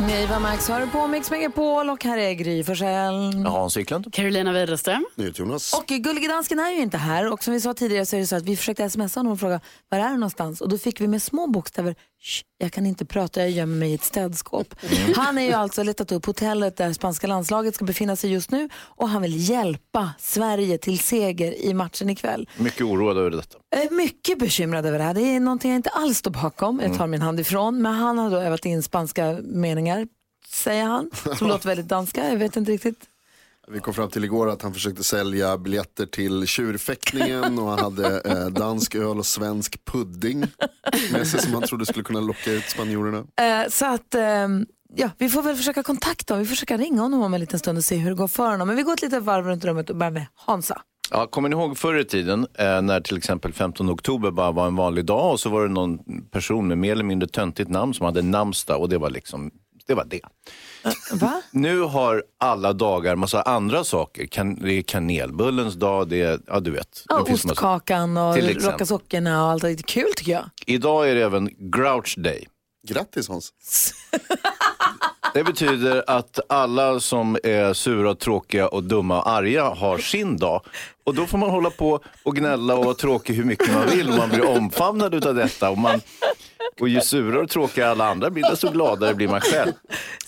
Eva Max har du på Mix Megapol och här är Gry Forssell. Hans Wiklund. Carolina Widerström. Jonas. Och Gullige Dansken är ju inte här och som vi sa tidigare så är det så att vi försökte smsa honom och fråga var är du någonstans och då fick vi med små bokstäver jag kan inte prata, jag gömmer mig i ett städskåp. Han är ju alltså letat upp hotellet där spanska landslaget ska befinna sig just nu och han vill hjälpa Sverige till seger i matchen ikväll. Mycket oroad över detta. Jag är mycket bekymrad över det här. Det är någonting jag inte alls står bakom. Jag tar min hand ifrån. Men han har då övat in spanska meningar, säger han. Som låter väldigt danska. Jag vet inte riktigt. Vi kom fram till igår att han försökte sälja biljetter till tjurfäktningen och han hade eh, dansk öl och svensk pudding med sig som han trodde skulle kunna locka ut spanjorerna. Eh, så att, ehm, ja, vi får väl försöka kontakta honom. Vi får försöka ringa honom om en liten stund och se hur det går för honom. Men vi går ett litet varv runt rummet och börjar med Hansa. Ja, kommer ni ihåg förr i tiden eh, när till exempel 15 oktober bara var en vanlig dag och så var det någon person med mer eller mindre töntigt namn som hade namnsdag och det var liksom det. Var det. Va? Nu har alla dagar massa andra saker. Kan, det är kanelbullens dag, det är, ja du vet. Ja, det finns massa- ostkakan och rocka sockorna och allt. Det är kul tycker jag. Idag är det även Grouch Day. Grattis Hans. Det betyder att alla som är sura, tråkiga och dumma och arga har sin dag. Och då får man hålla på och gnälla och vara tråkig hur mycket man vill och man blir omfamnad av detta. Och, man, och ju surare och tråkigare alla andra blir, desto gladare blir man själv.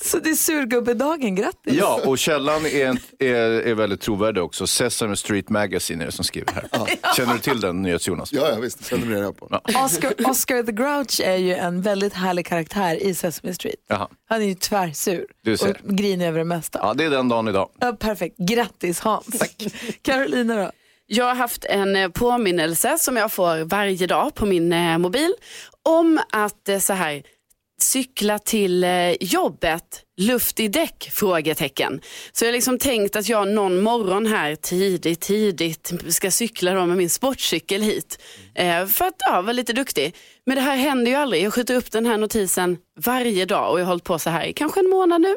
Så det är surgubbedagen, grattis. Ja, och källan är, är, är väldigt trovärdig också. Sesame Street Magazine är det som skriver här. Känner du till den, NyhetsJonas? Ja, ja visst, prenumererar jag på. Oscar, Oscar the Grouch är ju en väldigt härlig karaktär i Sesame Street. Jaha. Han är ju tvärsur Du ser. och grinig över det mesta. Ja, det är den dagen idag. Ja, perfekt, grattis Hans. Tack. Carolina då? Jag har haft en eh, påminnelse som jag får varje dag på min eh, mobil om att eh, så här cykla till jobbet, luft i däck? Frågetecken. Så jag har liksom tänkt att jag någon morgon här tidigt, tidigt ska cykla då med min sportcykel hit. Eh, för att ja, vara lite duktig. Men det här händer ju aldrig. Jag skjuter upp den här notisen varje dag och jag har hållit på så här i kanske en månad nu.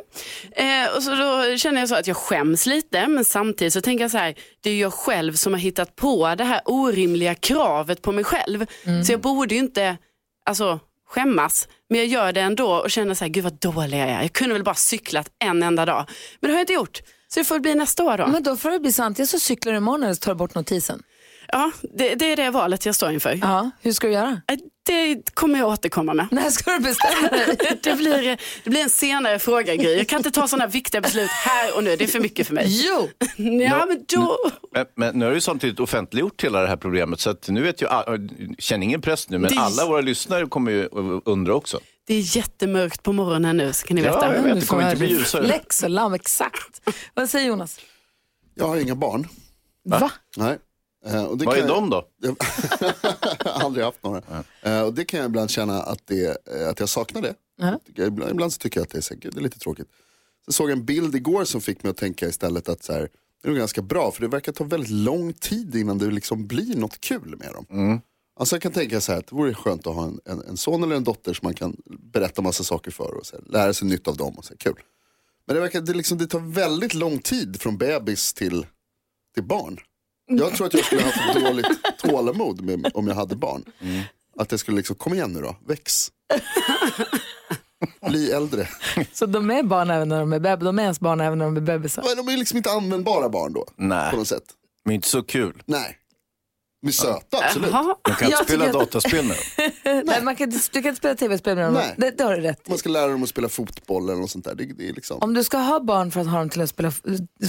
Eh, och så då känner jag så att jag skäms lite men samtidigt så tänker jag så här, det är jag själv som har hittat på det här orimliga kravet på mig själv. Så jag borde ju inte, alltså skämmas. Men jag gör det ändå och känner så här, gud vad dålig jag är. Jag kunde väl bara cyklat en enda dag. Men det har jag inte gjort. Så det får bli nästa år då. Men då får det bli sant. Jag så cyklar du imorgon eller så tar du bort notisen. Ja, det, det är det valet jag står inför. Ja, hur ska du göra? Eh, Det kommer jag återkomma med. När ska du bestämma dig? Det blir, det blir en senare fråga Gry. Jag kan inte ta sådana viktiga beslut här och nu. Det är för mycket för mig. Jo! Ja, men då... Men, men nu har ju samtidigt offentliggjort hela det här problemet så att nu vet ju, känner ingen press nu, men Det- alla våra lyssnare kommer ju att undra också. Det är jättemörkt på morgonen nu så kan ni Ja, veta. jag vet. Du det kommer inte bli ljusare. och lamm, exakt. Vad säger Jonas? Jag har inga barn. Va? Nej. Eh, och det Vad kan är jag- de då? Jag har aldrig haft några. Eh, och det kan jag ibland känna att, det, eh, att jag saknar det. Jag- Ibland, ibland så tycker jag att det är, gud, det är lite tråkigt. Så såg jag en bild igår som fick mig att tänka istället att så här, det är nog ganska bra för det verkar ta väldigt lång tid innan det liksom blir något kul med dem. Alltså jag kan tänka så här att det vore skönt att ha en, en, en son eller en dotter som man kan berätta massa saker för och så här, lära sig nytt av dem. Och så här, kul. Men det verkar det, liksom, det tar väldigt lång tid från bebis till, till barn. Jag tror att jag skulle ha haft dåligt tålamod med, om jag hade barn. Att jag skulle liksom, kom igen nu då, väx. Bli äldre. Så de är barn även när de är bebisar? De är ens barn även när de är bebisar? Men de är liksom inte användbara barn då. Nej. På något sätt. Men inte så kul. Nej. Är söta, absolut. Man kan inte Jag spela dataspel med. Nej. man kan inte, du kan inte spela tv-spel med dem. Nej. Det, det har du rätt i. Man ska lära dem att spela fotboll eller något sånt där. Det, det är liksom... Om du ska ha barn för att ha dem till att spela f-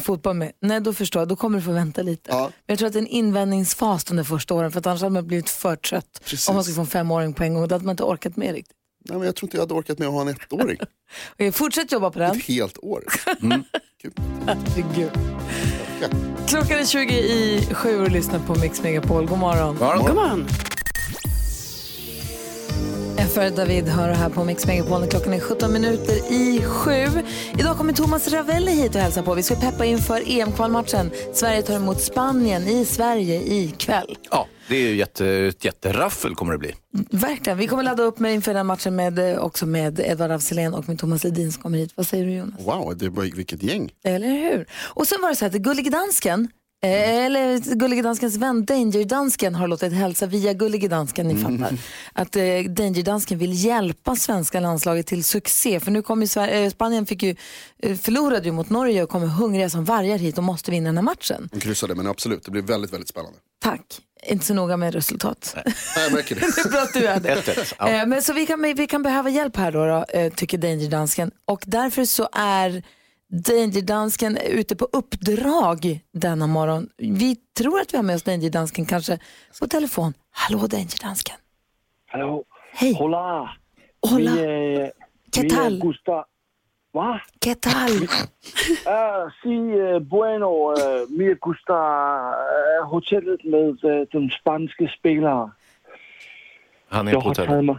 fotboll med, nej då förstår jag, då kommer du få vänta lite. Ja. Men jag tror att det är en invändningsfas de första åren för att annars hade man blivit för trött. Precis. Om man ska få en femåring på en gång, då hade man inte orkat med riktigt. Nej, men jag tror inte jag hade orkat med att ha en ettåring. Okej, fortsätt jobba på den. Ett helt år. Kul. Herregud. Klockan är 20 i sju och lyssnar på Mix Megapol. God morgon. God morgon. För David hör här på Mix Megapol. Klockan är 17 minuter i sju. Idag kommer Thomas Ravelli hit och hälsa på. Vi ska peppa inför EM-kvalmatchen. Sverige tar emot Spanien i Sverige ikväll. Ja, det är ju jätte, ett jätteraffel kommer det bli. Verkligen. Vi kommer ladda upp med inför den matchen med, eh, också med Edvard af och med Thomas Ledin som kommer hit. Vad säger du Jonas? Wow, det var, vilket gäng. Eller hur? Och sen var det så att Gullige Dansken, eller Gullige Danskens vän Danger Dansken har låtit hälsa via Gullige Dansken, ni fattar, att eh, Danger Dansken vill hjälpa svenska landslaget till succé. För nu kommer ju Sverige, eh, Spanien fick ju, eh, förlorade ju mot Norge och kommer hungriga som vargar hit och måste vinna den här matchen. De kryssade, men absolut, det blir väldigt, väldigt spännande. Tack. Inte så noga med resultat. Nej, jag märker det. Det är bra att du är det. 1-1. Ja. Eh, Men så vi kan, vi kan behöva hjälp här då, då eh, tycker Danger Dansken. Och därför så är Danger Dansken ute på uppdrag denna morgon. Vi tror att vi har med oss Danger Dansken kanske på telefon. Hallå Danger Dansken. Hallå. Hej. Hola. Hola. Vi är, ¿Qué vi tal? är Gustav. Va? ¿Qué tal? Ah, si, eh, bueno. Uh, vi är Gustav uh, hotellet med uh, de spanska spelare. Han är på hotellet.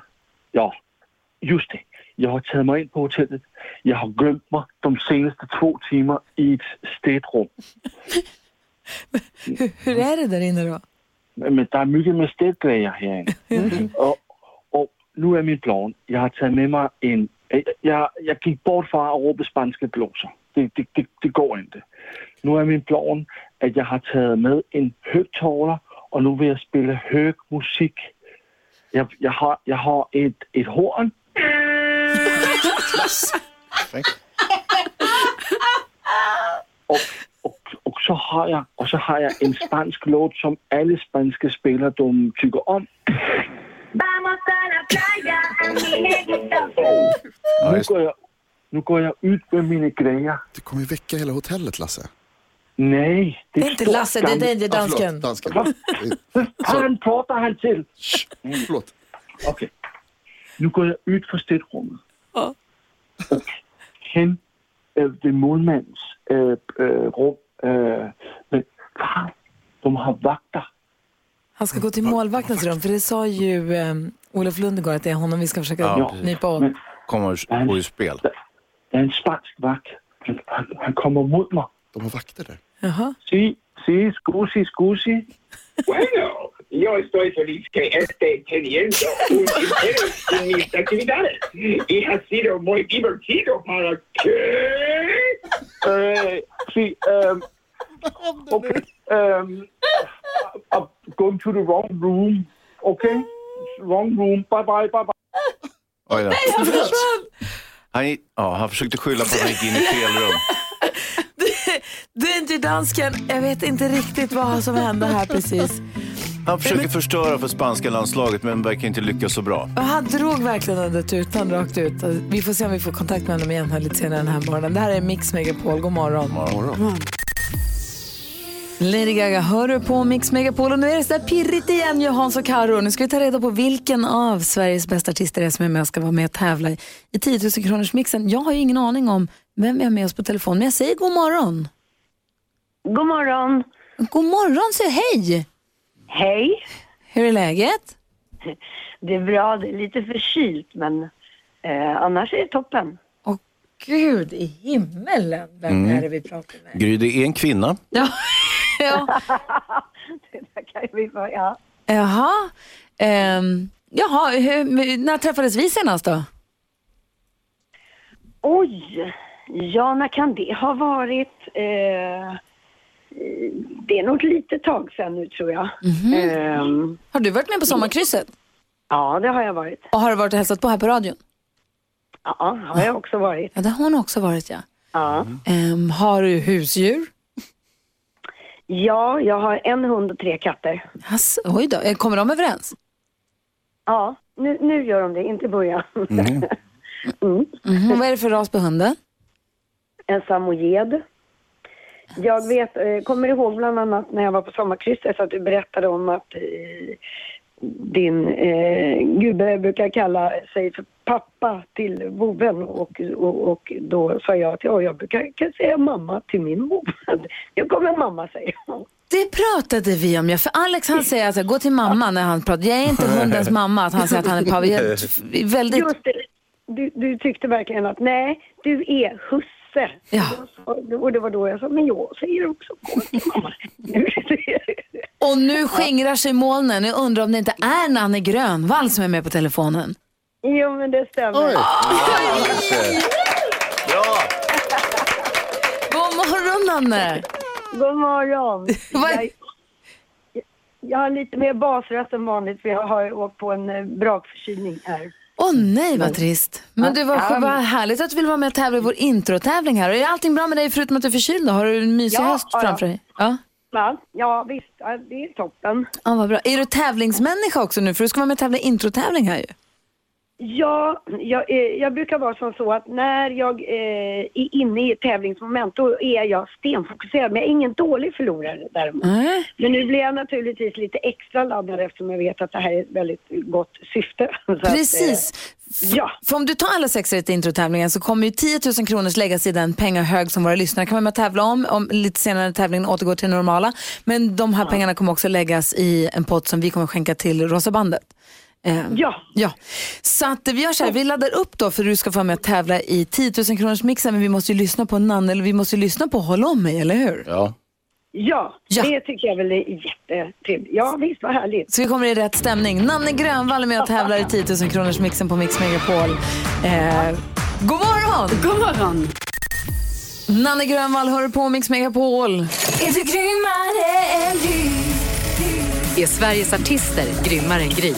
Ja, just det. Jag har tagit mig in på hotellet. Jag har glömt mig de senaste två timmar i ett städrum. hur, är det där inne då? Men der er mycket med städgrejer här inne. och, och nu är min plan, jag har tagit med mig en... Jag, jag gick bort från att ropa spanska glosor. Det, det, det, det går inte. Nu är min plan att jag har tagit med en högtalare och nu vill jag spela hög musik. Jag, jag, har, jag har ett, ett horn. Och, och, och, så har jag, och så har jag en spansk låt som alla spanska spelare de tycker om. Ja, Nu går, jag, nu går jag ut med mina grejer. Du kommer ju väcka hela hotellet, Lasse. Nej, det Det är inte Lasse, det är gammalt- Danger Ah, förlåt, Dansken. dansken. Fan pratar han till? Shh, förlåt. Okej. Nu går jag ut från städrummet. Ja. Hen äh, vid målmans äh, äh, rum. Äh, men fan, de har vakter. Han ska gå till målvaktens rum för det sa ju eh, Olof Lund igår att det är honom vi ska försöka Ja, nypa åt. Kommer ur spel. det är en spansk vakt. Han, han, han kommer mot mig. De har vakter där. Jaha. Si, si, scusi, scusi. Bueno, yo estoy feliz que esté teniendo un interés en mis actividades y ha sido muy divertido para que... Uh, see, um, okay. Um, I'm going to the wrong room. Okay? Wrong room. Bye, bye, bye, bye. Oj då. Han, gick- ja, han försökte skylla på att han gick in i fel rum. Du är inte Dansken, jag vet inte riktigt vad som hände här precis. Han försöker förstöra för spanska landslaget men verkar inte lyckas så bra. Och han drog verkligen den där tutan rakt ut. Vi får se om vi får kontakt med honom igen här lite senare den här morgonen. Det här är Mix Megapol, god morgon. Morgon. Lady Gaga hör du på Mix Megapol och nu är det så där pirrigt igen Johans och Karo. Nu ska vi ta reda på vilken av Sveriges bästa artister det är som är med och ska vara med och tävla i i 10 000 kronors mixen. Jag har ju ingen aning om vem vi har med oss på telefon, men jag säger god morgon. God morgon. God morgon, säger hej! Hej. Hur är läget? Det är bra, det är lite förkylt men eh, annars är det toppen. Åh gud i himmelen, vem är det vi pratar med? Gry, det är en kvinna. Ja. ja. Det där kan vi få, ja. Jaha. Ehm, jaha, hur, när träffades vi senast då? Oj, ja när kan det ha varit? Eh, det är nog ett litet tag sedan nu tror jag. Ehm, Har du varit med på sommarkrysset? ja, det har jag varit. Och har du varit och hälsat på här på radion? Ja, har jag också varit. Ja, det har hon också varit ja. Ja, Ehm, har du husdjur? ja jag har en hund och tre katter. Hass, oj då, Eh, kommer de överens? Ja, nu, nu gör de det, inte i början. mm. Mhm, Vad är det för ras på hunden? en samojed. Jag vet, eh, kommer ihåg bland annat när jag var på sommarkrysset så att du berättade om att eh, din eh, gubbe brukar kalla sig för pappa till vovven och, och, och då sa jag att ja, jag brukar kan säga mamma till min vovve. Nu kommer mamma säger. Det pratade vi om, ja. För Alex han säger att gå till mamma när han pratar. Jag är inte hundens mamma, att han säger att han är pappa. Jag väldigt... Just det. Du, du tyckte verkligen att nej, du är husse. Ja. Och det var då jag sa, men jag säger också gå till mamma. Och nu skingrar sig molnen. Jag undrar om det inte är Nanne Grönvall som är med på telefonen. jo, men det stämmer. Bra! God morgon Nanne! God morgon. Jag- jag har lite mer basröst än vanligt för jag har åkt på en eh, brakförkylning här. Åh nej vad trist. Men du, vad, Ja. vad härligt att du vill vara med och tävla i vår introtävling här. Är allting bra med dig förutom att du är förkyld? Har du en mysig Ja, höst ja, ja. framför dig? Ja. Va? Ja, visst. Ja, det är toppen. ja, vad bra. Är du tävlingsmänniska också nu? För du ska vara med och tävla i introtävling här ju. Ja, jag, eh, jag brukar vara som så att när jag eh, är inne i ett tävlingsmoment då är jag stenfokuserad. Men jag är ingen dålig förlorare däremot. Nej. Men nu blir jag naturligtvis lite extra laddad eftersom jag vet att det här är ett väldigt gott syfte. Så att, eh, Precis. ja. För om du tar alla sex rätt i introtävlingen så kommer ju 10 000 kronor läggas i den pengahög som våra lyssnare kan vara med och tävla om. om lite senare tävlingen återgår till det normala. Men de här pengarna kommer också läggas i en pott som vi kommer skänka till Rosa bandet. Eh, Ja. Ja, så att vi gör så här, vi laddar upp då för du ska få vara med och tävla i 10 000 kronors mixen men vi måste ju lyssna på Nanne, eller vi måste ju lyssna på Håll om mig, eller hur? Ja. Ja, Ja. det tycker jag väl är jättetrevligt. Ja, visst vad härligt. Så vi kommer i rätt stämning. Nanne Grönvall är med och tävlar i 10 000 kronors mixen på Mix Megapol. Eh, god morgon! God morgon. Nanne Grönvall hör på Mix Megapol. Är Sveriges artister grymmare än Gry?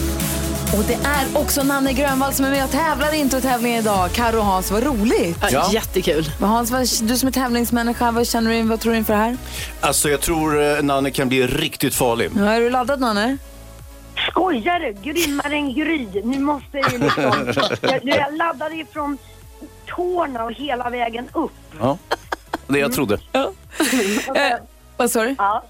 Och det är också Nanne Grönvall som är med och tävlar i introtävlingen idag. Karo och Hans, vad roligt. Ja. Jättekul. Hans, vad, du som är tävlingsmänniska, vad känner du, vad tror du inför det här? Alltså jag tror eh, Nanne kan bli riktigt farlig. Ja, är du laddad Nanne? Skojar du? Grymmare än Gry. Nu måste jag ju liksom... Jag, jag laddade ifrån tårna och hela vägen upp. Ja. Det jag trodde. Eh, vad sa du? Ja.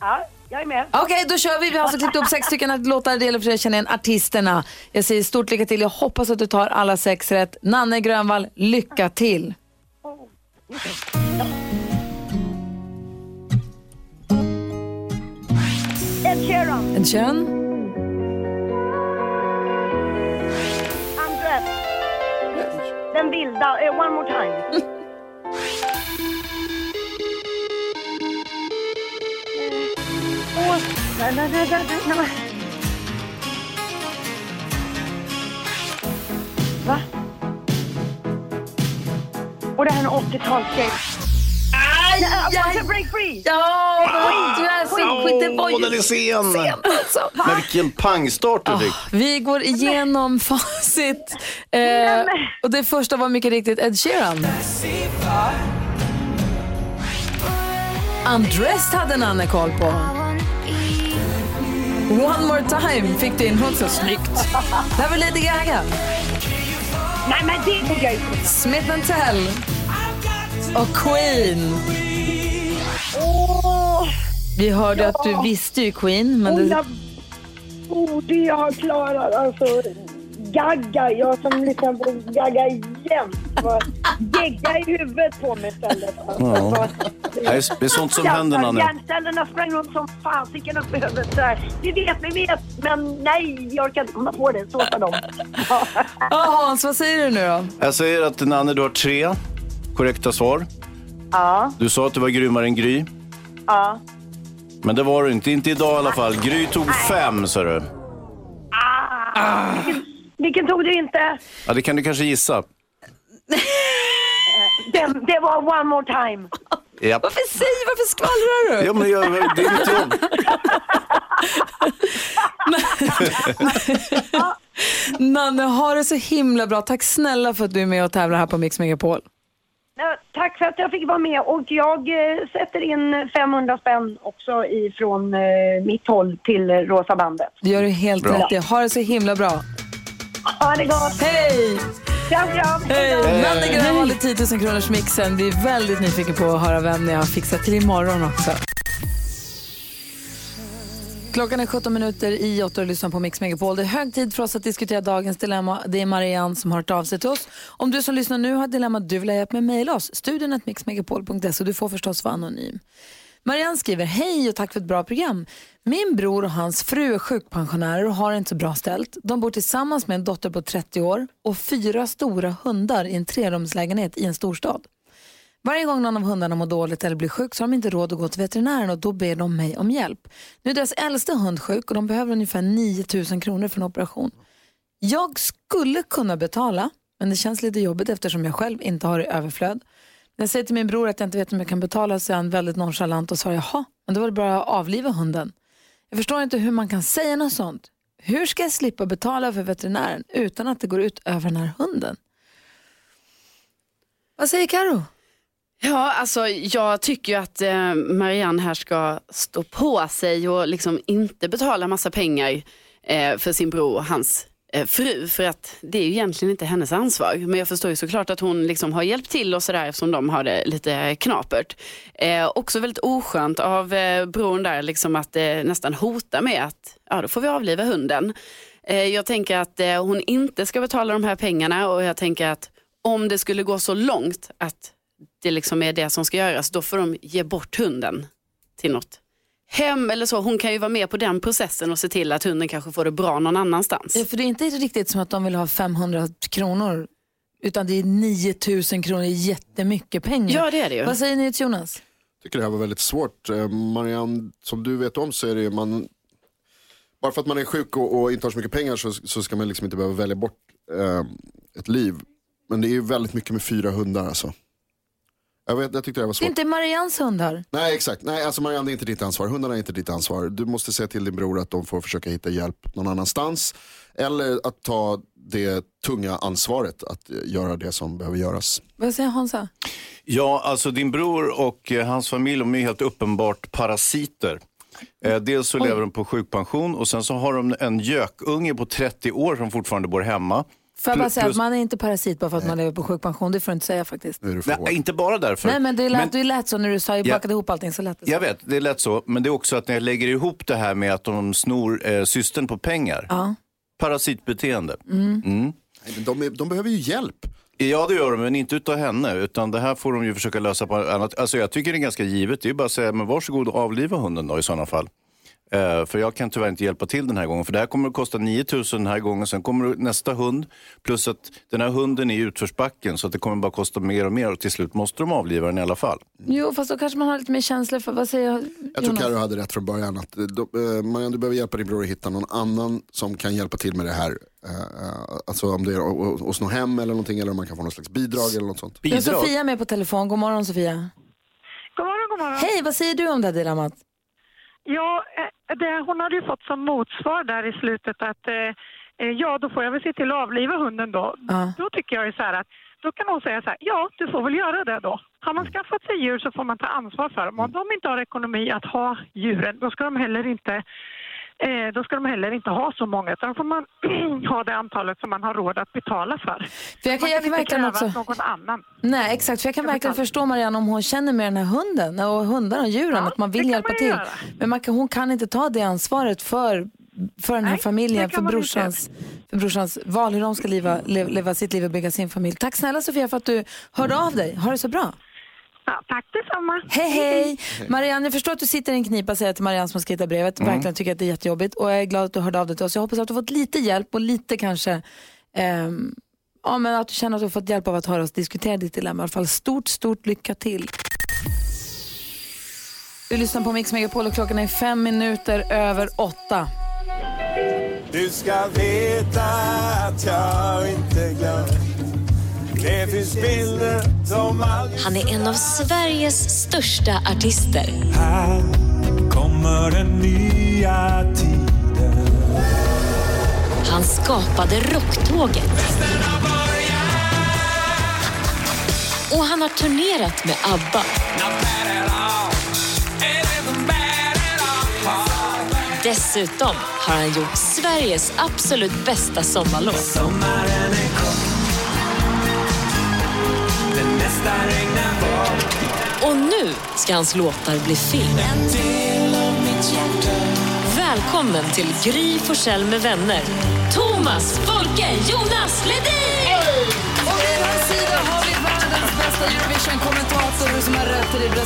Ja, jag är med. Okej, då kör vi. Vi har alltså klippt upp sex stycken låtar. Det gäller för dig att känna igen artisterna. Jag säger stort lycka till. Jag hoppas att du tar alla sex rätt. Nanne Grönvall, lycka till. Ed Sheeran, Ed Sheeran, Andres. Den vilda. eh, one more time. nej, nej, nej, nej, nej, nej. Va? Och det här är en 80-talsgrej. Aj, aj, aj. Break free! Ja, du är så skit. Det var ju den är sen! alltså. Men vilken pangstart du fick. Vi går igenom facit. Eh, och det första var mycket riktigt Ed Sheeran. Undressed hade Nanne koll på. One more time fick du in också. Snyggt. Det här var Lady Gaga. Nej, men det tog jag inte. Smith Tell. Och Queen. Åh, Vi hörde att du visste ju Queen. Men oh, det, jag borde jag ha klarat. Alltså, Gagga. Jag som lyssnar på Gagga jämt. Gegga i huvudet på mig istället. Alltså, Ja. Alltså, Det är- det är sånt som händer, Nanne. Hjärncellerna sprang runt som fasiken upp i huvudet. Så här. Vi vet, vi vet. Men nej, jag orkar inte komma på det. Så sa de. Ja. Ja, Hans, vad säger du nu då? Jag säger att Nanne, du har tre korrekta svar. Ja, Du sa att du var grymmare än Gry. ja. Men det var du inte. Inte idag i alla fall. Gry tog fem, sa du. Ah. Vilken, tog du inte? Ja, det kan du kanske gissa. Den, det var one more time. Ja, Varför säger varför skvallrar du? ja men jag, det är mitt jobb. Nanne, ha det så himla bra. Tack snälla för att du är med och tävlar här på Mix Megapol. Ja, Tack för att jag fick vara med och jag eh, sätter in 500 spänn också ifrån eh, mitt håll till eh, Rosa bandet. Det gör du helt Bra. rätt i. Ha det så himla bra. Ha det gott! Hej! Kram, kram! Hej! Nanne Grönvall i 10 000 kronors mixen. Vi är väldigt nyfikna på att höra vem ni har fixat till imorgon också. Klockan är 17 minuter i 8 och lyssnar på Mix Megapol. Det är hög tid för oss att diskutera dagens dilemma. Det är Marianne som har hört av sig till oss. Om du som lyssnar nu har ett dilemma du vill ha hjälp med, mejla oss. Studion mixmegapol.se. Du får förstås vara anonym. Marianne skriver, hej och tack för ett bra program. Min bror och hans fru är sjukpensionärer och har inte så bra ställt. De bor tillsammans med en dotter på 30 år och fyra stora hundar i en trerumslägenhet i en storstad. Varje gång någon av hundarna mår dåligt eller blir sjuk så har de inte råd att gå till veterinären och då ber de mig om hjälp. Nu är deras äldsta hund sjuk och de behöver ungefär 9 000 kronor för en operation. Jag skulle kunna betala, men det känns lite jobbigt eftersom jag själv inte har i överflöd. När jag säger till min bror att jag inte vet om jag kan betala så är han väldigt nonchalant och svarar jaha, men då var det bara att avliva hunden. Jag förstår inte hur man kan säga något sånt. Hur ska jag slippa betala för veterinären utan att det går ut över den här hunden? Vad säger Karo? Ja, alltså jag tycker ju att eh, Marianne här ska stå på sig och liksom inte betala massa pengar eh, för sin bror och hans Eh, fru. För att det är ju egentligen inte hennes ansvar. Men jag förstår ju såklart att hon liksom har hjälpt till och sådär eftersom de har det lite knapert. Eh, också väldigt oskönt av eh, bron där liksom att eh, nästan hota med att ja, då får vi avliva hunden. Eh, jag tänker att eh, hon inte ska betala de här pengarna och jag tänker att om det skulle gå så långt att det liksom är det som ska göras, då får de ge bort hunden till något hem eller så. Hon kan ju vara med på den processen och se till att hunden kanske får det bra någon annanstans. Ja, för det är inte riktigt som att de vill ha 500 kronor utan det är 9000 kronor, jättemycket pengar. Ja, det är det ju. Vad säger ni till Jonas? tycker det här var väldigt svårt. Eh, Marianne, som du vet om så är det ju man, bara för att man är sjuk och, och inte har så mycket pengar så, så ska man liksom inte behöva välja bort eh, ett liv. Men det är ju väldigt mycket med fyra hundar alltså. Jag, vet, jag tyckte det var Det är svårt. inte Marians hundar. Nej exakt, nej alltså Marianne det är inte ditt ansvar, hundarna är inte ditt ansvar. Du måste säga till din bror att de får försöka hitta hjälp någon annanstans. Eller att ta det tunga ansvaret att eh, göra det som behöver göras. Vad säger Hansa? Ja, alltså din bror och eh, hans familj de är helt uppenbart parasiter. Eh, dels så lever de på sjukpension och sen så har de en gökunge på 30 år som fortfarande bor hemma. Får jag bara säga att man är inte parasit bara för att man lever på sjukpension. Det får du inte säga faktiskt. Nej, inte bara därför. Nej men det lät, det lät så när du sa, jag Ja. bakade ihop allting så lät det så. Jag vet, det är lätt så. Men det är också att när jag lägger ihop det här med att de snor eh, systern på pengar. Ja. Parasitbeteende. Mm. Mm. Nej, men de, är, de behöver ju hjälp. Ja, det gör de, men inte utav henne. Utan det här får de ju försöka lösa på annat. Alltså jag tycker det är ganska givet. Det är bara att säga, men varsågod och avliva hunden då i sådana fall. Eh, för jag kan tyvärr inte hjälpa till den här gången. För det här kommer att kosta 9000 den här gången. Sen kommer nästa hund. Plus att den här hunden är i utförsbacken. Så att det kommer bara kosta mer och mer. Och till slut måste de avliva den i alla fall. Jo fast då kanske man har lite mer känslor för, vad säger jag? Jag tror Carro hade rätt från början. Att, eh, de, eh, Marianne, du behöver hjälpa din bror att hitta någon annan som kan hjälpa till med det här. Eh, alltså om det är att- sno hem eller någonting eller om man kan få någon slags bidrag eller något sånt. Vi har Sofia med på telefon. God morgon Sofia. God morgon, god morgon. Hej, vad säger du om det här dilemmat? Ja, eh, det, hon hade ju fått som motsvar där i slutet att eh, eh, ja, då får jag väl se till att avliva hunden då. Ja. Då tycker jag ju så här att då kan hon säga så här, ja, du får väl göra det då. Har man skaffat sig djur så får man ta ansvar för dem. Om de inte har ekonomi att ha djuren, då ska de heller inte eh, då ska de heller inte ha så många, utan då får man ha det antalet som man har råd att betala för. För jag kan, man jag kan inte verkligen också... att någon annan. Nej, exakt. För jag kan verkligen förstå Marianne om hon känner med den här hunden och hundarna och djuren, att man vill hjälpa man till. göra. Men man kan, hon kan inte ta det ansvaret för, för den här Nej, familjen, för brorsans, för brorsans val, hur de ska leva, leva, leva sitt liv och bygga sin familj. Tack snälla Sofia för att du hörde av dig. Ha det så bra. Ja, tack detsamma. Hej hej! Marianne, jag förstår att du sitter i en knipa, säger till Marianne som har skrivit brevet. Verkligen tycker att det är jättejobbigt och jag är glad att du hörde av dig till oss. Jag hoppas att du har fått lite hjälp och lite kanske ehm, ja, men att du känner att du har fått hjälp av att höra oss diskutera ditt dilemma. I alla fall stort, stort lycka till. Du lyssnar på Mix Megapol och klockan är fem minuter över åtta. Du ska veta att jag inte glömt Han är en av Sveriges största artister. Här kommer den nya tiden Han skapade rocktåget. Och han har turnerat med ABBA. Dessutom har han gjort Sveriges absolut bästa sommarlåt. Och nu ska hans låtar bli film. En del av mitt hjärta Välkommen till Gry Forssell med vänner. Thomas Folke Jonas Ledin!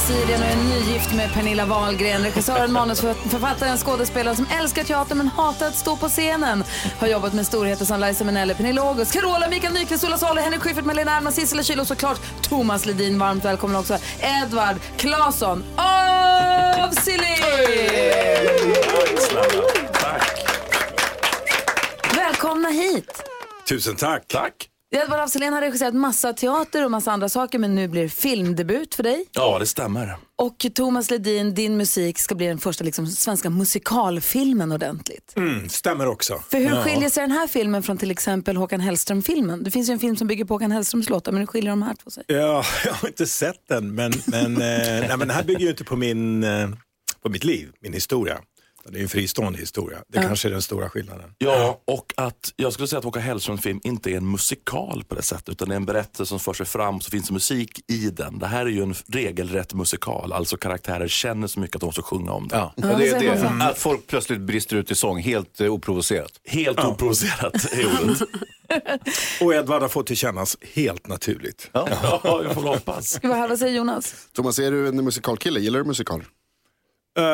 Brasilien och är nygift med Pernilla Wahlgren. Regissören, manusförfattaren, skådespelaren som älskar teater men hatar att stå på scenen. Har jobbat med storheter som Liza Minnelli, Pernilla August, Carola, Mikael Nyqvist, Ola Salo, Henrik Schyffert, Malena Ernman, Sissela Kyle och såklart Thomas Ledin. Varmt välkommen också Edvard Claesson av Välkomna hit! Tusen tack. Tack. Edvard af Sillén har regisserat massa teater och massa andra saker men nu blir det filmdebut för dig. Ja, det stämmer. Och Thomas Ledin, din musik ska bli den första liksom, svenska musikalfilmen ordentligt. Mm, stämmer också. För hur Ja. skiljer sig den här filmen från till exempel Håkan Hellström-filmen? Det finns ju en film som bygger på Håkan Hellströms låtar men hur skiljer de här två sig? Ja, jag har inte sett den, men, men, eh, nej, men det här bygger ju inte på, min, eh, på mitt liv, min historia. Det är en fristående historia. Det kanske är den stora skillnaden. Ja, och att jag skulle säga att Håkan Hellströms film inte är en musikal på det sättet, utan det är en berättelse som för sig fram, så finns det musik i den. Det här är ju en regelrätt musikal, alltså karaktärer känner så mycket att de måste sjunga om det. Ja, det är det. Att folk plötsligt brister ut i sång helt eh, oprovocerat. Helt oprovocerat är ordet. Och Edvard har fått tillkännas helt naturligt. Ja, jag får hoppas. Vad säger Jonas? Thomas, är du en musikalkille? Gillar du musikal? Uh,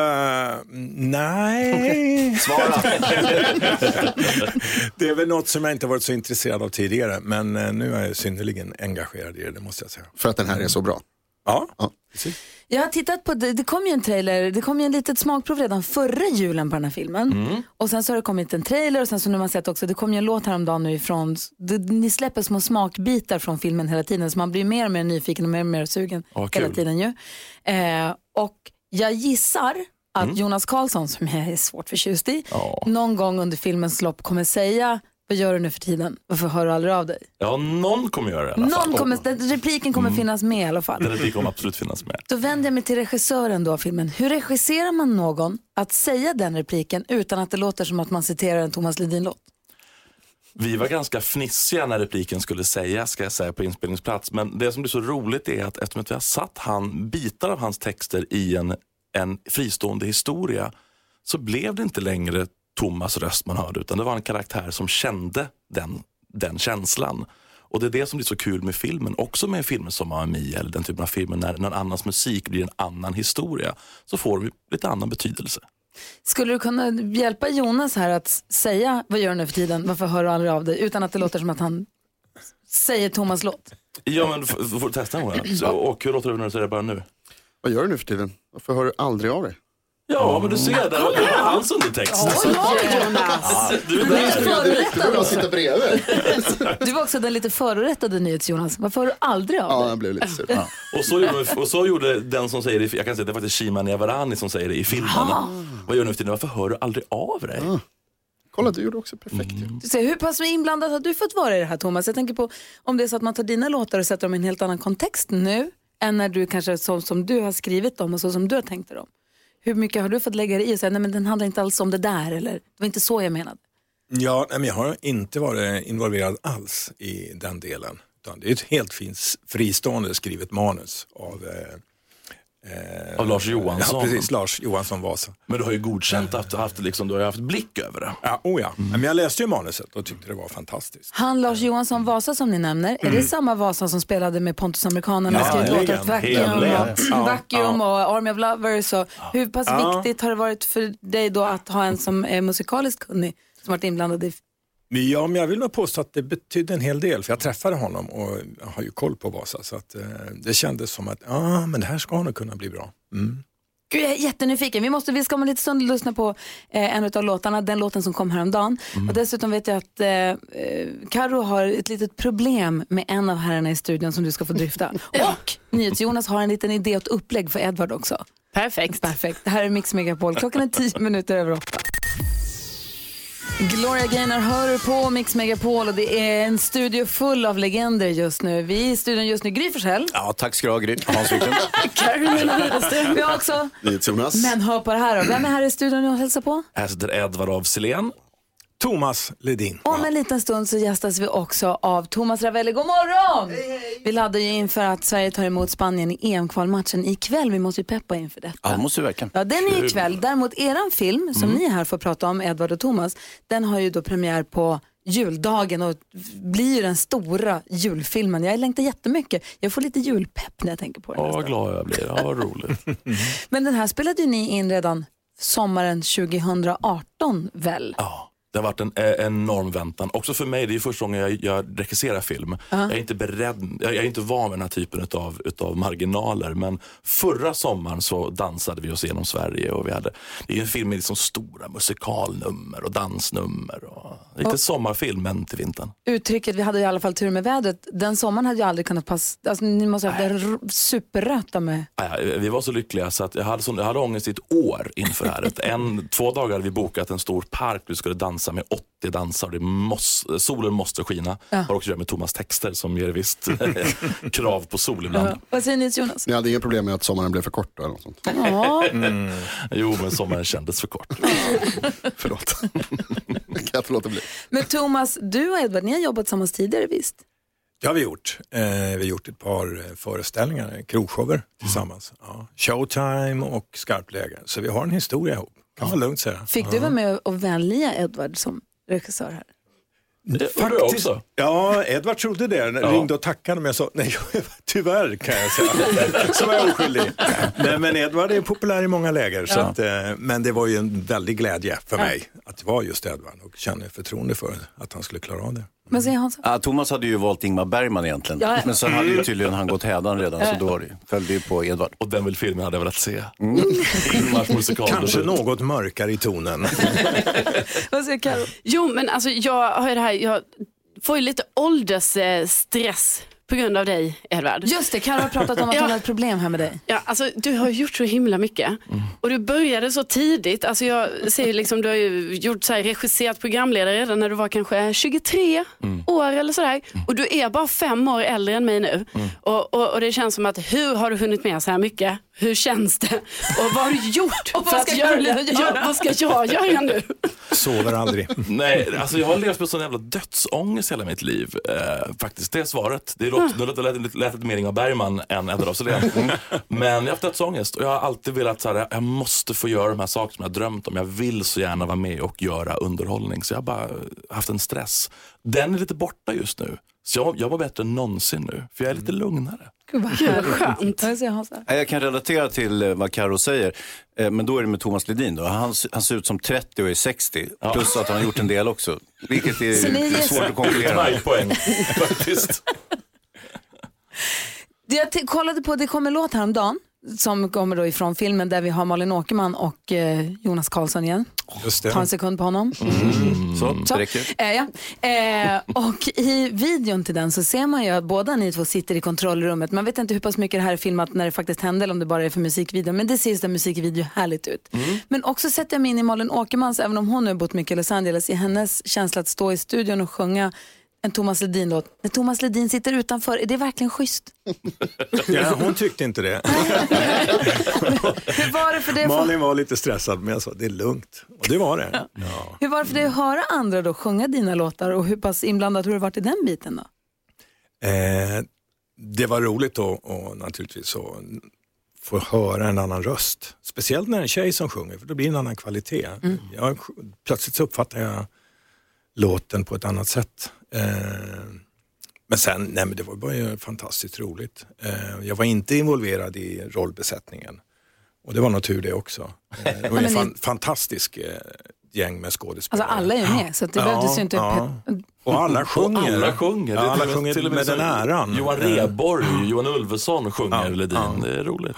nej. Svara. det är väl något som jag inte varit så intresserad av tidigare, men eh, nu är jag synnerligen engagerad i det, det måste jag säga. För att den här är så bra? Ja, precis. Jag har tittat på, det, det kom ju en trailer, det kom ju en litet smakprov redan förra julen på den här filmen. Och sen så har det kommit en trailer och sen så nu har man sett också, det kom ju en låt häromdagen nu ifrån, det, ni släpper små smakbitar från filmen hela tiden så man blir mer och mer nyfiken och mer och mer sugen Ja, kul. hela tiden ju. Eh, och jag gissar att Jonas Karlsson, som jag är svårt förtjust i, någon gång under filmens lopp kommer säga, vad gör du nu för tiden? Varför hör du aldrig av dig? Ja, någon kommer göra det i alla fall. Någon kommer, den repliken kommer finnas med i alla fall. Den repliken kommer absolut finnas med. Då vänder jag mig till regissören då av filmen. Hur regisserar man någon att säga den repliken utan att det låter som att man citerar en Thomas Ledin-låt? Vi var ganska fnissiga när repliken skulle sägas, ska jag säga, på inspelningsplats. Men det som blir så roligt är att eftersom att vi har satt han, bitar av hans texter i en, en fristående historia så blev det inte längre Thomas röst man hörde utan det var en karaktär som kände den, den känslan. Och det är det som blir så kul med filmen, också med filmer som AMI eller den typen av filmer när någon annans musik blir en annan historia så får vi lite annan betydelse. Skulle du kunna hjälpa Jonas här att säga vad gör du nu för tiden, varför hör du aldrig av dig utan att det låter som att han säger Thomas låt? Ja men du får, du får testa en gång. Så, och hur låter det när du säger det bara nu? Vad gör du nu för tiden? Varför hör du aldrig av dig? Ja, men du ser, där, det var hans undertext. Du är Du är där. förorättad också. sitta bredvid. Du var också den lite förorättade NyhetsJonas. Varför hör du aldrig av dig? Ja, jag blev lite sur. Och så, gjorde, och så gjorde den som säger det, jag kan säga att det är faktiskt Shima Niavarani som säger det i filmen. Vad gör du nu för tiden? Varför hör du aldrig av dig? Kolla, du gjorde också perfekt. Du ser, hur pass inblandad har du fått vara i det här Thomas? Jag tänker på om det är så att man tar dina låtar och sätter dem i en helt annan kontext nu än när du kanske så som du har skrivit dem och så som du har tänkt dig dem. Hur mycket har du fått lägga dig i och säga, nej men den handlar inte alls om det där eller det var inte så jag menade. Ja, nej, men jag har inte varit involverad alls i den delen. Utan det är ett helt fint fristående skrivet manus av eh, eh, Av Lars Johansson. Ja, precis. Lars Johansson Vasa. Men du har ju godkänt att du har haft, liksom, du har haft blick över det. Ja, oh ja. Men jag läste ju manuset och tyckte det var fantastiskt. Han Lars Johansson Vasa som ni nämner, är det samma Vasa som spelade med Pontus Amerikanerna och Ja, skrev låtar åt Vacuum, och, Vacuum och Army of Lovers? Och, hur pass Ja. viktigt har det varit för dig då att ha en som är musikaliskt kunnig som varit inblandad i Ja, men jag vill nog påstå att det betydde en hel del, för jag träffade honom och har ju koll på Vasa. Så att, eh, det kändes som att ja, men det här ska nog kunna bli bra. Mm. Gud, jag är jättenyfiken. Vi, måste, vi ska om en liten stund lyssna på eh, en av låtarna, den låten som kom häromdagen. Och dessutom vet jag att eh, eh, Karo har ett litet problem med en av herrarna i studion som du ska få dryfta. Och NyhetsJonas har en liten idé och ett upplägg för Edvard också. Perfekt. Perfekt. Det här är Mix Megapol. Klockan är tio minuter över åtta. Gloria Gaynor hör du på Mix Megapol och det är en studio full av legender just nu. Vi är i studion just nu, Gry Forssell. Ja, tack ska du ha Gry. Hans Wiklund. Carolina Widerström. Vi har också, NyhetsJonas. men hör på det här då. Vem är här i studion och hälsar på? Här sitter Edvard af Sillén. Thomas Ledin. Om en liten stund så gästas vi också av Thomas Ravelli. God morgon! Vi laddar ju inför att Sverige tar emot Spanien i EM-kvalmatchen ikväll. Vi måste ju peppa inför detta. Ja, måste du verkligen. Ja, den är ikväll. Däremot eran film som ni är här får prata om, Edvard och Thomas, den har ju då premiär på juldagen och blir ju den stora julfilmen. Jag längtar jättemycket. Jag får lite julpepp när jag tänker på den. Ja, vad glad jag blir. Ja, vad roligt. Men den här spelade ju ni in redan sommaren 2018 väl? Ja. Det har varit en eh, enorm väntan. Också för mig, det är första gången jag, jag regisserar film. Jag är inte beredd, jag är inte van med den här typen utav, utav marginaler. Men förra sommaren så dansade vi oss igenom Sverige och vi hade, det är en film med liksom stora musikalnummer och dansnummer. Och, lite Och- sommarfilm, men till vintern. Uttrycket vi hade i alla fall tur med vädret, den sommaren hade ju aldrig kunnat passa, alltså, ni måste ha haft superröta med. Ja, vi var så lyckliga så att jag hade, sån, jag hade ångest i ett år inför det här. En, två dagar hade vi bokat en stor park vi skulle dansa med 80 dansare. Det måste, solen måste skina. Ja. Har också att göra med Thomas texter som ger visst krav på sol ibland. Vad säger ni Jonas? Ni hade inga problem med att sommaren blev för kort då, eller något sånt? Ja. Mm. Jo, men sommaren kändes för kort. Förlåt. kan jag inte låta bli. Men Thomas, du och Edvard, ni har jobbat tillsammans tidigare visst? Det har vi gjort. Eh, vi har gjort ett par eh, föreställningar, krogshower tillsammans. Ja. Showtime och skarpläge. Så vi har en historia ihop, kan man lugnt säga. Fick du vara med och vänliga Edvard som regissör här? Faktiskt, ja, Edvard trodde det. Ja. Ringde och tackade men jag sa nej, tyvärr kan jag säga. så var jag oskyldig. Nej, men Edvard är populär i många läger. Så Ja. att, eh, men det var ju en väldig glädje för mig att det var just Edvard och känner förtroende för att han skulle klara av det. Vad säger Hans? Ja, Thomas hade ju valt Ingmar Bergman egentligen. Ja. Men sen hade ju tydligen han gått hädan redan så då var det- följde ju på Edvard. Och den vill filmen hade jag velat se. Ingmars musikal. Kanske något mörkare i tonen. Vad säger Karo? Jo, men alltså jag har ju det här, jag får ju lite åldersstress på grund av dig, Edvard. Just det, Karo har pratat om att hon har ett problem här med dig. Ja, alltså, du har gjort så himla mycket. Och du började så tidigt. Alltså, jag ser ju liksom, du har ju gjort så här, regisserat programledare redan när du var kanske 23 år eller sådär. Och du är bara fem år äldre än mig nu. Och, och, och det känns som att hur har du hunnit med så här mycket? Hur känns det? Och vad har du gjort? Och vad för ska att göra? Ja, vad ska jag göra nu? Sover aldrig. Nej, alltså jag har levt med sån jävla dödsångest hela mitt liv. Eh, faktiskt, det är svaret. Det låter, det låter, lät, lät lite mer Ingmar Bergman än Edvard af Sillén. Men jag har haft dödsångest och jag har alltid velat så här, jag måste få göra de här sakerna som jag har drömt om. Jag vill så gärna vara med och göra underhållning. Så jag har bara haft en stress. Den är lite borta just nu. Så jag, jag var bättre än någonsin nu, för jag är lite lugnare. Gud vad Jag kan relatera till eh, vad Karo säger, eh, men då är det med Thomas Ledin. Då. Han, han ser ut som 30 och är 60, plus att han har gjort en del också. Vilket är ger- svårt att konkurrera med. poäng faktiskt. Det Jag kollade på, det kom en låt häromdagen som kommer då ifrån filmen där vi har Malin Åkerman och eh, Jonas Karlsson igen. Ta en sekund på honom. Så, Så. det räcker. Eh, ja. eh, och i videon till den så ser man ju att båda ni två sitter i kontrollrummet. Man vet inte hur pass mycket det här är filmat när det faktiskt händer eller om det bara är för musikvideo. Men det ser just en musikvideo härligt ut. Men också sätter jag mig in i Malin Åkermans, även om hon nu har bott mycket i Los Angeles, i hennes känsla att stå i studion och sjunga en Thomas Ledin-låt. När Thomas Ledin sitter utanför, är det verkligen schysst? Ja, hon tyckte inte det. Hur var det för dig? Malin var lite stressad men jag sa det är lugnt. Och det var det. Ja. Hur var det för dig att höra andra då sjunga dina låtar och hur pass inblandad har du varit i den biten då? Eh, det var roligt då och naturligtvis att få höra en annan röst. Speciellt när det är en tjej som sjunger för då blir det en annan kvalitet. Jag, plötsligt så uppfattar jag låten på ett annat sätt. Eh, men sen, nej men det var bara ju fantastiskt roligt. Eh, jag var inte involverad i rollbesättningen och det var nog tur det också. Eh, det var en fan, fantastisk eh, gäng med skådespelare. Alltså alla är ju med så att det Ja, behövdes ju inte... ja. Och alla sjunger. Och alla sjunger. Ja, alla till sjunger till och med så- den äran. Johan Rheborg, Johan Ulveson sjunger Ledin. Det är roligt.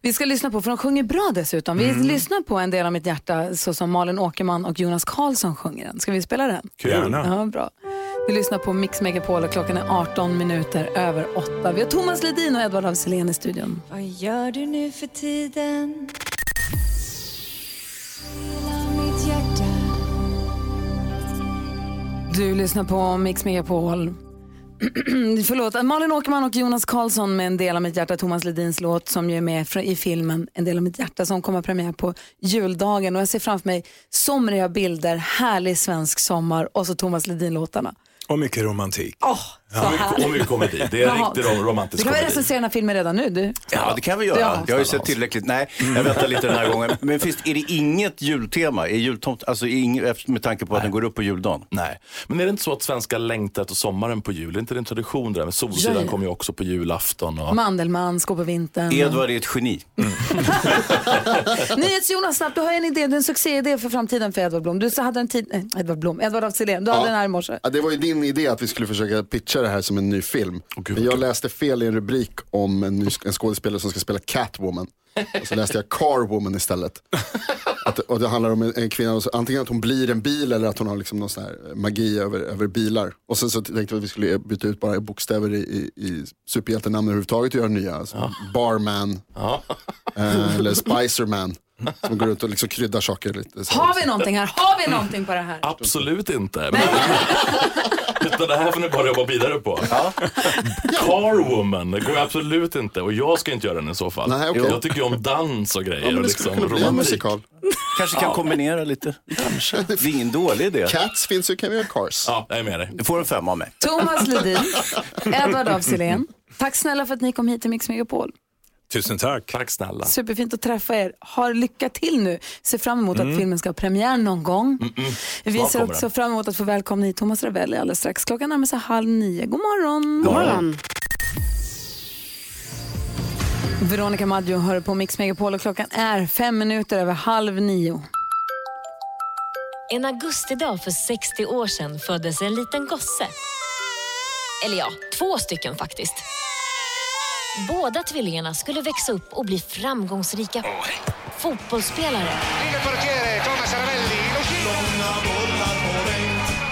Vi ska lyssna på, för de sjunger bra dessutom. Vi Mm. lyssnar på En del av mitt hjärta så som Malin Åkerman och Jonas Karlsson sjunger den. Ska vi spela den? Kul. Gärna. Ja, bra. Vi lyssnar på Mix Megapol och klockan är 18 minuter över 8. Vi har Thomas Ledin och Edvard af i studion. Vad gör du nu för tiden? Du lyssnar på Mix Megapol. Förlåt, Malin Åkerman och Jonas Karlsson med En del av mitt hjärta, Thomas Ledins låt som ju är med i filmen En del av mitt hjärta som kommer premiär på juldagen. Och jag ser framför mig somriga bilder, härlig svensk sommar och så Thomas Ledin-låtarna. Och mycket romantik. Åh, Och mycket komedi. Det är en riktig rom- Du romantisk kan väl komedi. recensera den här filmen redan nu? Du? Ja, det kan vi göra. Ja. Jag har ju sett tillräckligt. Nej, jag väntar lite den här gången. Men finns, är det inget jultema? Är jultomt, alltså inget, med tanke på att den går upp på juldagen? Nej, men är det inte så att svenskar längtar efter sommaren på jul? Är inte det en tradition där? Men Solsidan Ja, ja. kommer ju också på julafton. Och... Mandelmann, Skå på vintern. Edvard är ett geni. NyhetsJonas, snabbt, du har en idé, du har en succéidé för framtiden för Edvard Blom. Du så hade en tid, nej, Edvard Blom, Edvard af du hade den här i morse. Ja, det var ju din idé att vi skulle försöka pitcha det här som en ny film. Men jag läste fel i en rubrik om en, ny, en skådespelare som ska spela Catwoman. Och så läste jag Carwoman istället. Att, och det handlar om en, en kvinna, så, antingen att hon blir en bil eller att hon har liksom någon sån här magi över, över bilar. Och sen så tänkte vi att vi skulle byta ut bara bokstäver i, i, i superhjältenamn överhuvudtaget och göra nya. Alltså Barman eh, eller Spicerman. Som går runt och liksom kryddar saker lite. Så. Har vi någonting här? Har vi någonting på det här? Absolut inte. Men... Utan det här får ni bara jobba vidare på. Carwoman, det går absolut inte. Och jag ska inte göra den i så fall. Nej, okej. Jag tycker ju om dans och grejer. Ja, men det liksom kunna bli en musikal. Kanske kan Ja. kombinera lite. Kanske. Det är ingen dålig idé. Cats finns ju, kan vi göra Cars. Ja, jag är med dig. Du får en femma av mig. Thomas Ledin, Edvard af tack snälla för att ni kom hit till Mix Megapol. Tusen tack. Tack snälla. Superfint att träffa er. Har lycka till nu. Ser fram emot att Mm. filmen ska ha premiär någon gång. Vi Snart ser kommer också den. fram emot att få välkomna hit Thomas Ravelli alldeles strax. Klockan närmar sig halv nio. God morgon. God morgon. Veronica Maggio hör på Mix Megapol och klockan är fem minuter över halv nio. En augustidag för 60 år sedan föddes en liten gosse. Eller ja, två stycken faktiskt. Båda tvillingarna skulle växa upp och bli framgångsrika fotbollsspelare.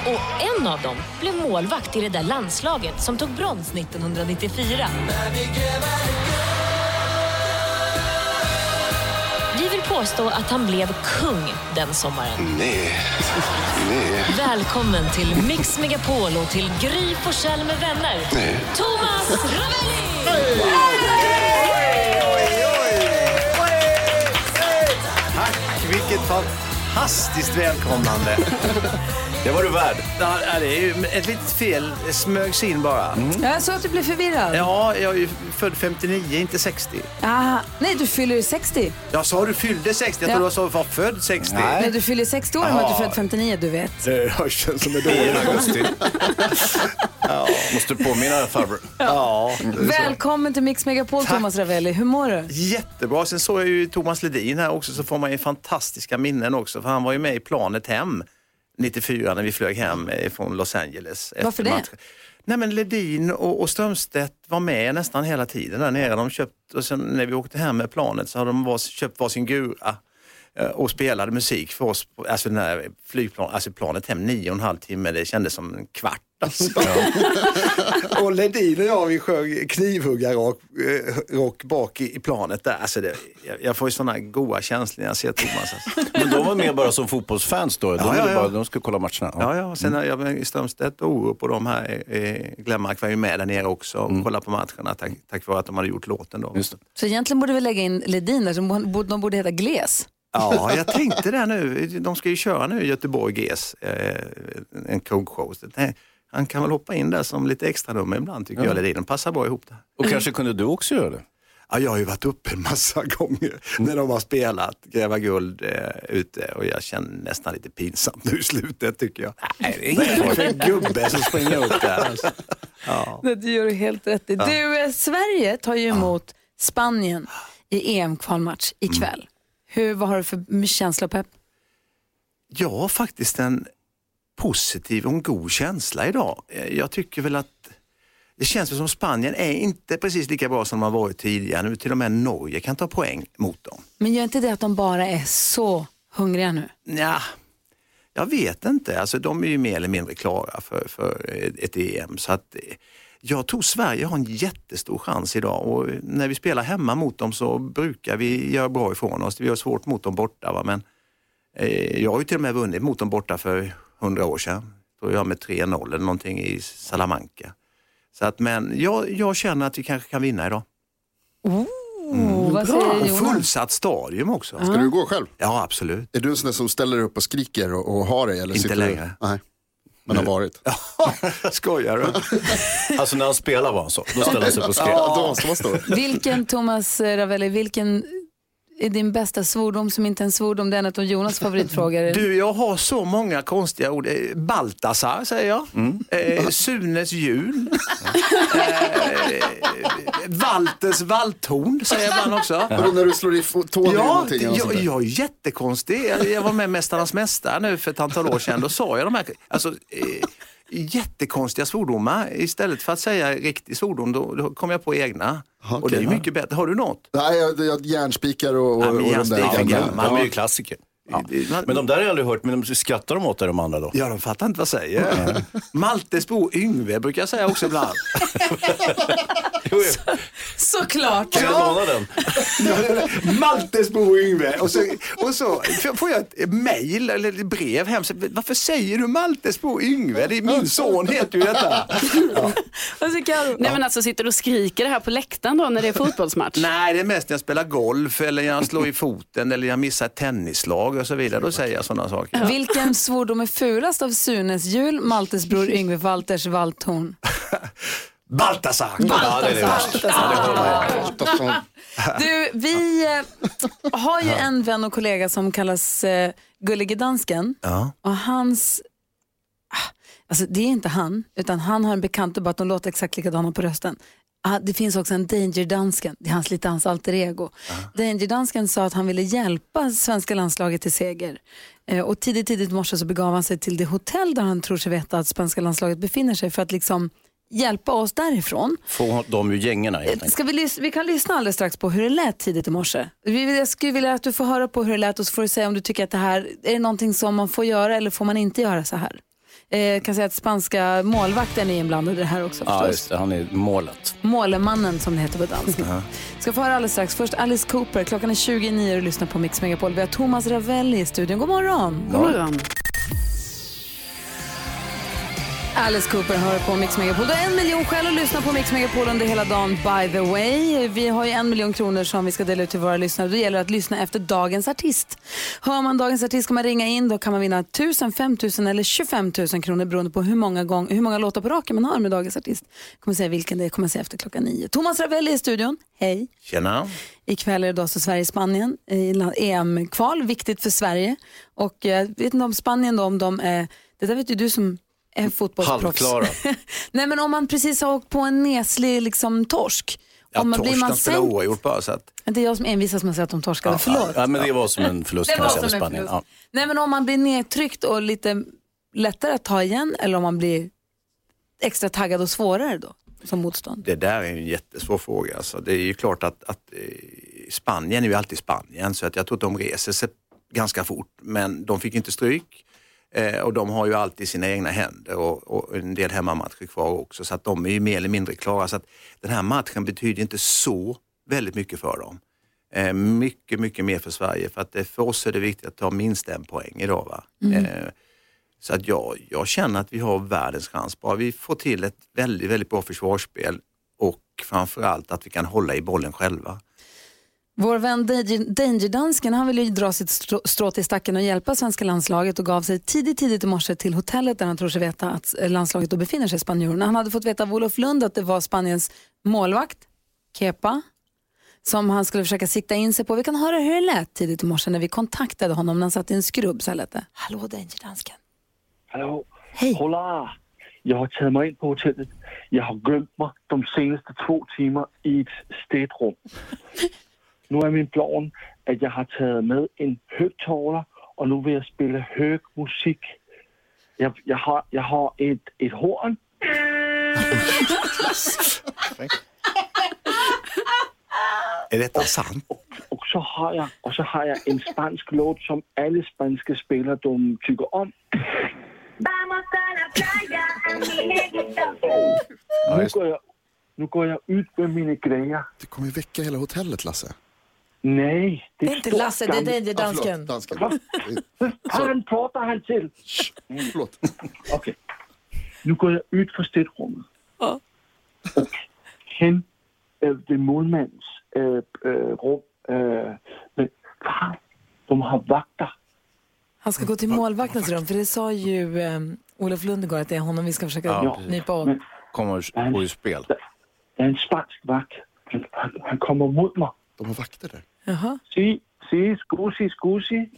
Och en av dem blev målvakt i det där landslaget som tog brons 1994. Vi vill påstå att han blev kung den sommaren. Nej. Nej. Välkommen till Mix Megapol och till Gry Forssell med vänner. Nej. Thomas Ravelli! Tack, vilket fantastiskt välkomnande. Det var du värd. Ja, det är ju ett litet fel, det smögs in bara. Jag såg att du blev förvirrad. Ja, jag är ju född 59, inte 60. Ah, nej, du fyller ju 60. Jag sa du fyllde 60, jag Ja. trodde jag sa du var född 60. Nej. Du fyller 60 år om att du är född 59, du vet. Det känns som en dålig augusti. Måste påminna farbror. Ja. Välkommen till Mix Megapol, Thomas Ravelli. Hur mår du? Jättebra. Sen såg jag ju Thomas Ledin här också så får man ju fantastiska minnen också. För han var ju med i planet hem 94 när vi flög hem från Los Angeles. Varför det? Nej men Ledin och, och Strömstedt var med nästan hela tiden där nere. De köpt, och sen när vi åkte hem med planet så hade de var, köpt varsin gura och spelade musik för oss. Alltså den här flygplan, alltså planet hem nio och en halv timme, det kändes som en kvart. Alltså. och Ledin och jag vi sjöng knivhuggarrock eh, rock bak i, i planet där. Alltså det, jag, jag får ju sådana goa känslor när jag ser Thomas. Alltså. Men de var med bara som fotbollsfans då? De, Ja, ja, ville ja. Bara, de skulle kolla matcherna? Ja, ja. Och sen har jag med Strömstedt och Orup och de här, eh, Glenmark var ju med där nere också och kollade på matcherna tack, tack vare att de hade gjort låten då. Så egentligen borde vi lägga in Ledin där, de borde heta Gles. Ja, jag tänkte det nu. De ska ju köra nu i Göteborg GES, eh, en krogshow. Det- Han kan väl hoppa in där som lite extra nummer ibland tycker Ja. jag. Ledin. De passar bra ihop där. Och kanske kunde du också göra det? Ja, jag har ju varit uppe en massa gånger när de har spelat Gräva guld eh, ute och jag känner nästan lite pinsamt nu i slutet tycker jag. Nej, det är inget för en gubbe som springer upp där. Alltså. Ja. Det gör du helt rätt i. Ja. Du, eh, Sverige tar ju emot Spanien i EM-kvalmatch ikväll. Hur, vad har du för känsla och pepp? Jag har faktiskt en positiv och en god känsla idag. Jag tycker väl att det känns som Spanien är inte precis lika bra som de har varit tidigare. Nu till och med Norge kan ta poäng mot dem. Men gör inte det att de bara är så hungriga nu? Ja, jag vet inte. Alltså, de är ju mer eller mindre klara för, för ett EM. Så att, jag tror Sverige har en jättestor chans idag och när vi spelar hemma mot dem så brukar vi göra bra ifrån oss. Vi har svårt mot dem borta. Va? Men, eh, jag har ju till och med vunnit mot dem borta för hundra år sedan. Tror jag med 3-0 eller någonting i Salamanca. Så att, men jag, jag känner att vi kanske kan vinna idag. Oh, vad säger Och Jonas? fullsatt stadium också. Ska du gå själv? Ja, absolut. Är du en sån där som ställer upp och skriker och, och har dig? Eller Inte sitter längre. Du? Nej. Men har varit. Skojar du? Alltså när han spelar var han så. Då ställer han sig på skrev. Ja, då måste man stå. Vilken, Thomas Ravelli, vilken är din bästa svordom som inte är en svordom? Det är en av Jonas favoritfrågor. Du, jag har så många konstiga ord. Eh, Baltasar säger jag. Eh, Sunes jul. eh, Valters valthorn säger jag ibland också. Vadå, när du slår i tån i Ja, någonting? och jag, sånt där? jag är jättekonstig. Jag, jag var med i Mästarnas mästare nu för ett antal år sedan. Då sa jag de här alltså, eh, jättekonstiga svordomar. Istället för att säga riktig svordom, då, då kom jag på egna. och det är mycket bättre. Har du något? Nej, jag, jag järnspikar och, och, Ja, men och de där järnspikar, gamla. De är ju klassiker. Ja. Men de där har jag aldrig hört, men de skrattar de åt det, de andra då? Ja, de fattar inte vad jag säger. Maltes bror Yngve brukar jag säga också ibland. Såklart. Kan jag låna den? Maltes bror Yngve. Och så, och så får jag ett mail eller ett brev hem. Så, Varför säger du Maltes bror Yngve? Det är min son heter ju detta. Nej men alltså sitter du och skriker det här på läktaren då när det är fotbollsmatch? Nej, det är mest när jag spelar golf eller jag slår i foten eller jag missar ett tennisslag och så vidare. Då säger jag sådana saker. Vilken svordom är fulast av Sunes jul, Maltes bror Yngve Walters valthorn? Baltasar! Ja, det är det värsta. Baltasar. Du, vi eh, har ju en vän och kollega som kallas eh, Gullige Dansken. Ja. Och hans... ah, Alltså det är inte han, utan han har en bekant och bara att de låter exakt likadana på rösten. Ah, Det finns också en Danger-dansken, det är hans, lite hans alter ego. Danger-dansken sa att han ville hjälpa svenska landslaget till seger. Eh, och tidigt, tidigt i morse så begav han sig till det hotell där han tror sig veta att svenska landslaget befinner sig för att liksom hjälpa oss därifrån. Få dem ur gängorna helt enkelt. Ska vi, vi kan lyssna alldeles strax på hur det lät tidigt i morse. Jag skulle vilja att du får höra på hur det lät och så får du säga om du tycker att det här är det någonting som man får göra eller får man inte göra så här. Eh, jag kan säga att spanska målvakten är inblandad i det här också Ja, förstås. just det. Han är målet. Målemannen som det heter på danska. Ska få höra alldeles strax. Först Alice Cooper. Klockan är 29 och du lyssnar på Mix Megapol. Vi har Thomas Ravelli i studion. God morgon. God morgon. Alice Cooper hör på Mix Megapol. Du har en miljon skäl att lyssna på Mix Megapol under hela dagen, by the way. Vi har ju en miljon kronor som vi ska dela ut till våra lyssnare. Då gäller det att lyssna efter dagens artist. Hör man dagens artist kan man ringa in. Då kan man vinna 1000, 5000 eller 25 000 kronor beroende på hur många, gång, hur många låtar på raken man har med dagens artist. Jag kommer säga vilken det är, kommer säga efter klockan nio. Thomas Ravelli i studion. Hej. Tjena. Ikväll är det då så Sverige-Spanien i EM-kval, viktigt för Sverige. Och eh, jag vet inte om Spanien då, om de är, det där vet ju du som fotbollsproffs. Halvklara. Nej men om man precis har åkt på en neslig liksom, torsk. Ja, om man, blir man sänkt, oavgjort. Så att, det är jag som envisas med att säga att de torskade, förlåt. Ja, men det var som en förlust kan jag säga Spanien. Ja. Nej men om man blir nedtryckt och lite lättare att ta igen eller om man blir extra taggad och svårare då som motstånd. det där är en jättesvår fråga. Alltså, det är ju klart att, att eh, Spanien är ju alltid Spanien så att jag tror att de reser sig ganska fort. Men de fick inte stryk eh, och de har ju alltid sina egna händer och, och en del hemmamatcher kvar också. Så att de är ju mer eller mindre klara. Så att den här matchen betyder inte så väldigt mycket för dem. Eh, mycket, mycket mer för Sverige för att det, för oss är det viktigt att ta minst en poäng idag. Va? Mm. Eh, så att jag, jag känner att vi har världens chans. Bara vi får till ett väldigt, väldigt bra försvarsspel och framförallt att vi kan hålla i bollen själva. Vår vän Danger- Danger-dansken han ville dra sitt strå, till stacken och hjälpa svenska landslaget och gav sig tidigt, tidigt i morse till hotellet där han tror sig veta att landslaget då befinner sig, spanjorerna. Han hade fått veta av Olof Lund att det var Spaniens målvakt, Kepa, som han skulle försöka sikta in sig på. Vi kan höra hur det lät tidigt i morse när vi kontaktade honom när han satt i en skrubb. Så här lät det. Hallå Danger-dansken. Hallå? Hola! Jag har tagit mig in på hotellet. Jag har glömt mig de senaste två timmar i ett städrum. Nu är min plan att jag har tagit med en högtalare och nu vill jag spela hög musik. Jag, jag, har, jag har ett, ett horn. Är detta sant? Och så har jag, och så har jag en spansk låt som alla spanska spelare de tycker om. Nu går, jag, nu går jag ut med mina grejer. Du kommer väcka hela hotellet Lasse. Nej, det är inte Lasse, det är Danger Dansken. Ja, förlåt, dansken. Va? Han pratar han till. Förlåt. Okej. Nu går jag ut från städrummet. Och hen vid målmans äh, äh, rum. Äh, men fan, de har vakter. Han ska gå till målvaktens rum, för det sa ju eh, Olof Lundegård att det är honom vi ska försöka Ja, nypa åt. Kommer ur spel. Det är en spansk vakt. Han, han, han kommer mot mig. De har vakter där. Jaha. Si, si, scusi, scusi.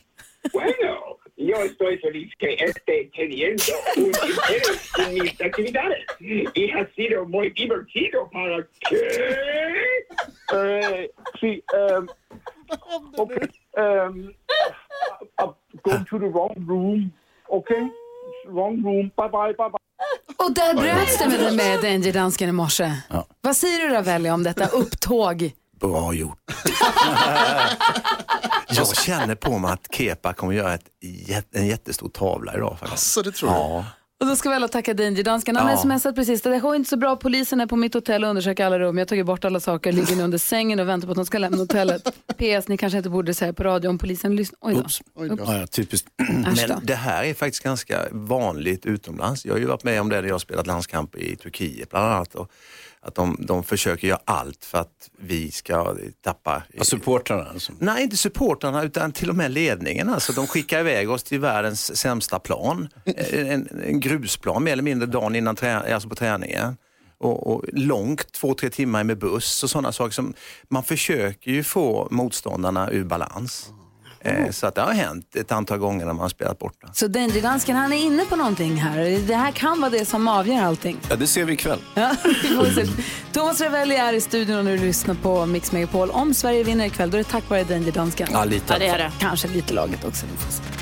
Bueno, yo estoy feliz que esté teniendo un interés en mis actividades y ha sido muy divertido para que... Eh, si, um, okay. Um, I'm going to the wrong room. Okay? Wrong room. Bye, bye, bye, bye. Och där bröts det med, med Danger Dansken i morse. Vad säger du Ravelli om detta upptåg? Bra gjort. Jag känner på mig att Kepa kommer göra ett, en jättestor tavla idag. Faktiskt. Så det tror ja. Och då ska vi alla tacka Danger Dansken. Han har Ja. smsat precis. Det går inte så bra. Polisen är på mitt hotell och undersöker alla rum. Jag tagit bort alla saker, ligger nu under sängen och väntar på att de ska lämna hotellet. PS, ni kanske inte borde säga på radio om polisen lyssnar. Oj då. Oops. Oops. Ja, ja, typiskt. Då. Men det här är faktiskt ganska vanligt utomlands. Jag har ju varit med om det när jag har spelat landskamp i Turkiet bland annat. Och att de, de försöker göra allt för att vi ska tappa... Ja, supportrarna alltså. Nej, inte supportrarna utan till och med ledningen. Alltså, de skickar iväg oss till världens sämsta plan. En, en grusplan mer eller mindre dagen innan trä, alltså på träningen. Och, och långt, två, tre timmar med buss och sådana saker. Som, man försöker ju få motståndarna ur balans. Eh, så att det har hänt ett antal gånger när man har spelat borta. Så Danger Dansken, han är inne på någonting här. Det här kan vara det som avgör allting. Ja, det ser vi ikväll. Ja, vi. Thomas Ravelli är i studion och nu lyssnar på Mix Megapol. Om Sverige vinner ikväll, då är det tack vare Danger Dansken. Ja, lite. Ja, det är det. Kanske lite laget också. Vi får se.